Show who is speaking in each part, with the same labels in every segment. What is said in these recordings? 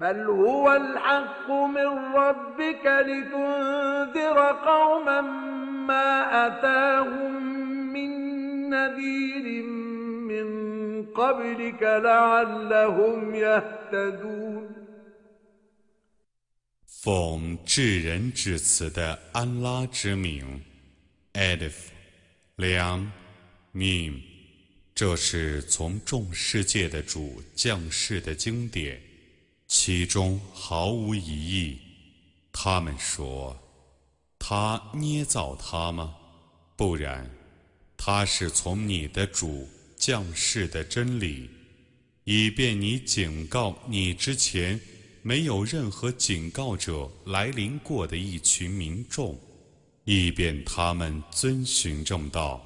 Speaker 1: بل هو الحق من ربك لتنذر قوما ما أتاهم من نذير من قبلك لعلهم يهتدون
Speaker 2: 奉至仁至慈的安拉之名，Alif，良，Mim，这是从众世界的主降世的经典。 其中毫无疑义。他们说：“他捏造他吗？不然，他是从你的主降世的真理，以便你警告你之前没有任何警告者来临过的一群民众，以便他们遵循正道。”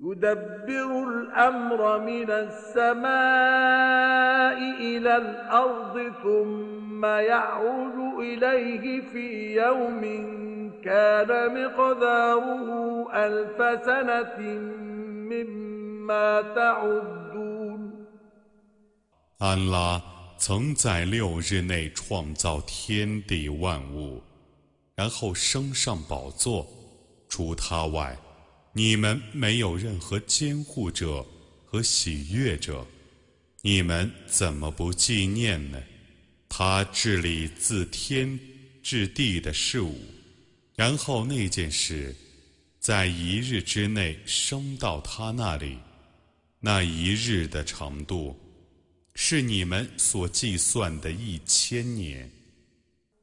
Speaker 1: يدبر الأمر من السماء إلى الأرض ثم يعرج إليه في يوم كان مقداره ألف سنة مما تعدون
Speaker 2: 安拉曾在六日内创造天地万物，然后升上宝座，除他外。 你们没有任何监护者和喜悦者，你们怎么不纪念呢？他治理自天至地的事物，然后那件事在一日之内升到他那里，那一日的长度是你们所计算的一千年。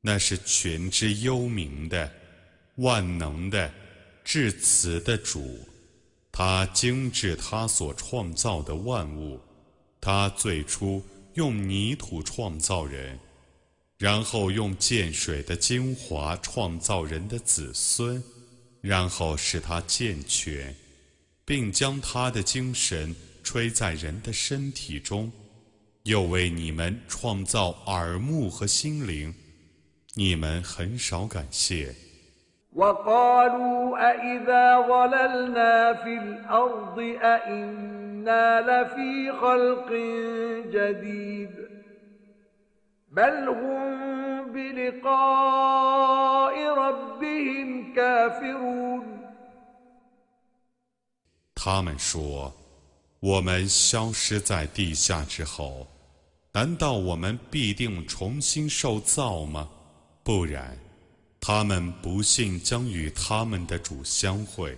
Speaker 2: 那是全知幽冥的、万能的、至慈的主，他精致他所创造的万物，他最初。用泥土创造人，然后用建水的精华创造人的子孙，然后使他健全，并将他的精神吹在人的身体中，又为你们创造耳目和心灵，你们很少感谢。
Speaker 1: بل هم بلقاء ربهم كافرون
Speaker 2: 他们说：“我们消失在地下之后，难道我们必定重新受造吗？不然，他们不信将与他们的主相会。”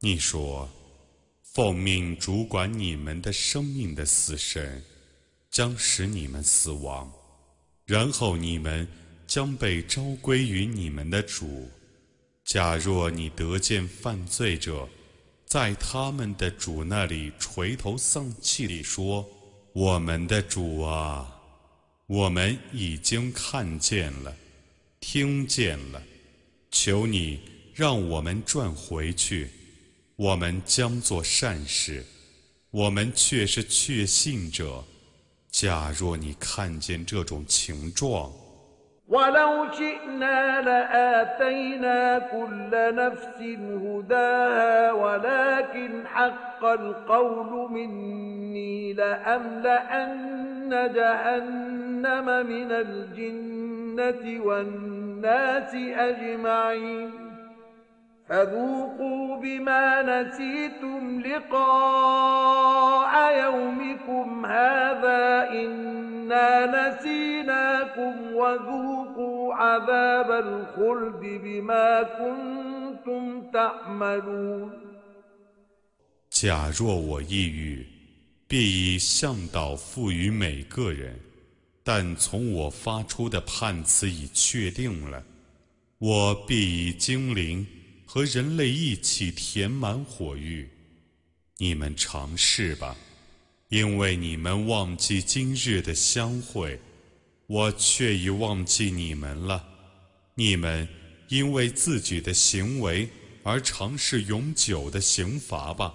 Speaker 2: 你说，奉命主管你们的生命的死神，将使你们死亡，然后你们。将被召归于你们的主。假若你得见犯罪者，在他们的主那里垂头丧气地说：“我们的主啊，我们已经看见了，听见了，求你让我们转回去，我们将做善事，我们却是确信者。假若你看见这种情状，”
Speaker 1: ولو شئنا لآتينا كل نفس هداها ولكن حق القول مني لأملأن جهنم من الجنة والناس أجمعين فذوقوا بما نسيتم لقاء يومكم هذا إنا نسيناكم وذوقوا عذاب الخلد بما كنتم تعملون
Speaker 2: 假若我抑郁，必以向导赋予每个人， 但从我发出的判词已确定了，我必以精灵。和人类一起填满火域，你们尝试吧，因为你们忘记今日的相会，我却已忘记你们了。你们因为自己的行为而尝试永久的刑罚吧。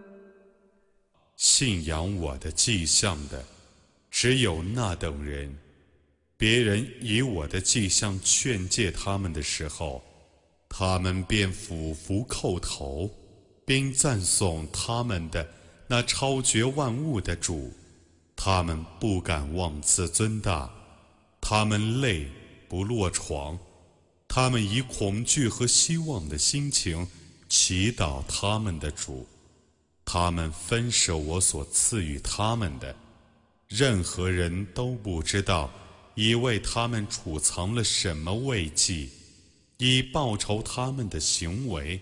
Speaker 2: 信仰我的迹象的，只有那等人。别人以我的迹象劝诫他们的时候，他们便俯伏叩头。并赞颂他们的那超绝万物的主，他们不敢妄自尊大，他们累不落床，他们以恐惧和希望的心情祈祷他们的主，他们分舍我所赐予他们的，任何人都不知道已为他们储藏了什么慰藉，以报仇他们的行为。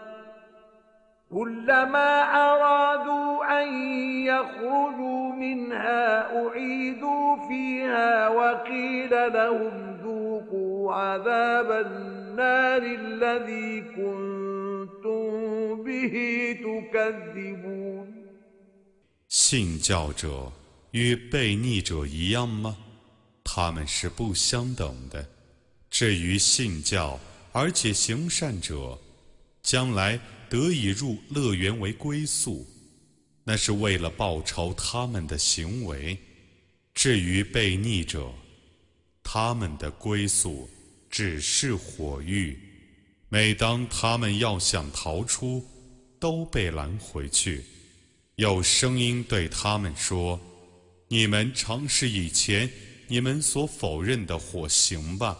Speaker 1: كلما أرادوا أن يخرجوا منها أعيدوا فيها وقيل لهم ذوقوا عذاب النار الذي كنتم به تكذبون
Speaker 2: 信教者与悖逆者一样吗？他们是不相等的。至于信教而且行善者，将来 得以入乐园为归宿，那是为了报仇他们的行为。至于悖逆者，他们的归宿只是火狱。每当他们要想逃出，都被拦回去，有声音对他们说：“你们尝试以前你们所否认的火刑吧。”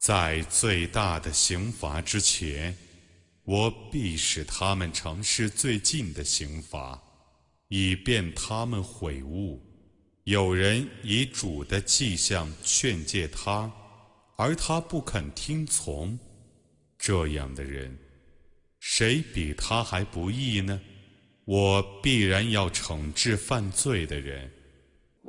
Speaker 2: 在最大的刑罚之前，我必使他们尝试最近的刑罚，以便他们悔悟。有人以主的迹象劝诫他，而他不肯听从，这样的人，谁比他还不义呢？我必然要惩治犯罪的人。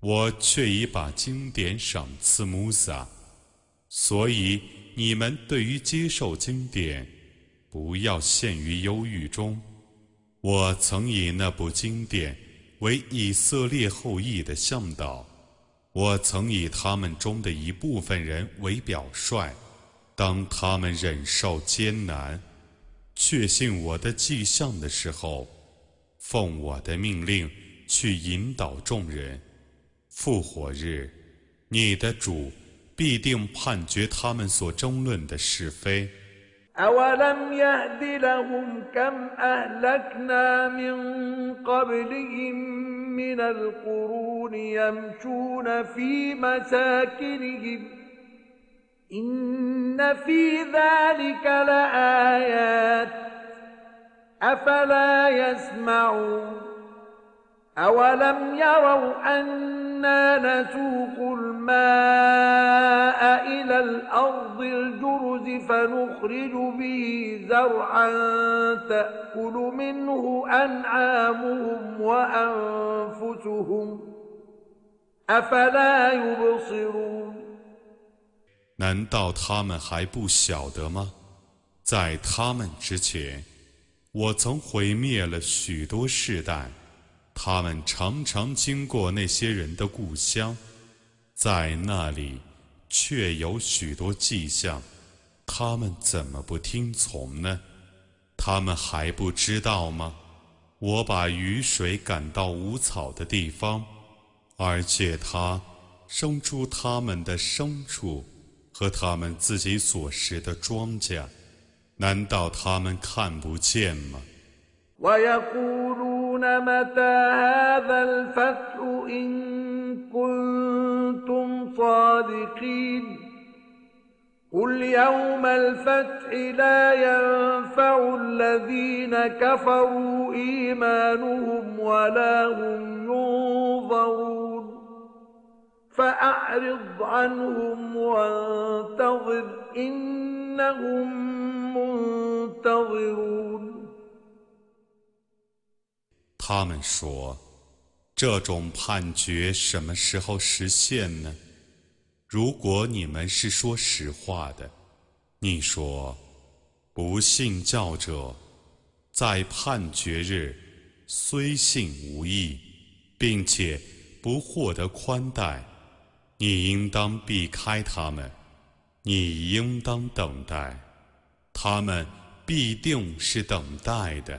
Speaker 2: 我却已把经典赏赐穆萨，所以你们对于接受经典，不要陷于忧郁中。我曾以那部经典为以色列后裔的向导，我曾以他们中的一部分人为表率，当他们忍受艰难、确信我的迹象的时候，奉我的命令去引导众人。复活日，你的主必定判决他们所争论的是非。
Speaker 1: أولم يهد لهم كم أهلكنا من قبلهم من القرون يمشون في مساكنهم إن في ذلك لآيات أفلا يسمعون أولم يروا أنا نسوق الماء إلى الأرض الجرز فنخرج به زرعا تأكل منه أنعامهم وأنفسهم أفلا يبصرون
Speaker 2: 难道他们还不晓得吗？在他们之前，我曾毁灭了许多世代。 他们常常经过那些人的故乡，在那里却有许多迹象，他们怎么不听从呢？他们还不知道吗？我把雨水赶到无草的地方，而且它生出他们的牲畜和他们自己所食的庄稼，难道他们看不见吗我要
Speaker 1: ？متى هذا الفتح إن كنتم صادقين قل يوم الفتح لا ينفع الذين كفروا إيمانهم ولا هم ينظرون فأعرض عنهم وانتظر إنهم منتظرون
Speaker 2: 他们说：“这种判决什么时候实现呢？如果你们是说实话的，你说，不信教者在判决日虽信无益，并且不获得宽待，你应当避开他们，你应当等待，他们必定是等待的。”